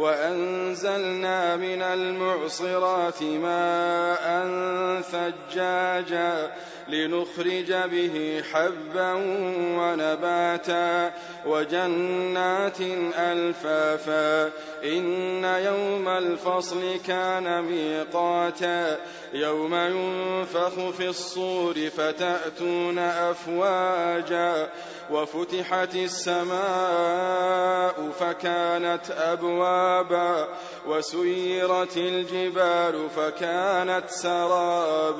وأنزلنا من المعصرات ماء ثجاجا لنخرج به حبا ونباتا وجنات ألفافا إن يوم الفصل كان ميقاتا يوم ينفخ في الصور فتأتون أفواجا وفتحت السماء فكانت أبوابا وسيرت الجبال فكانت سرابا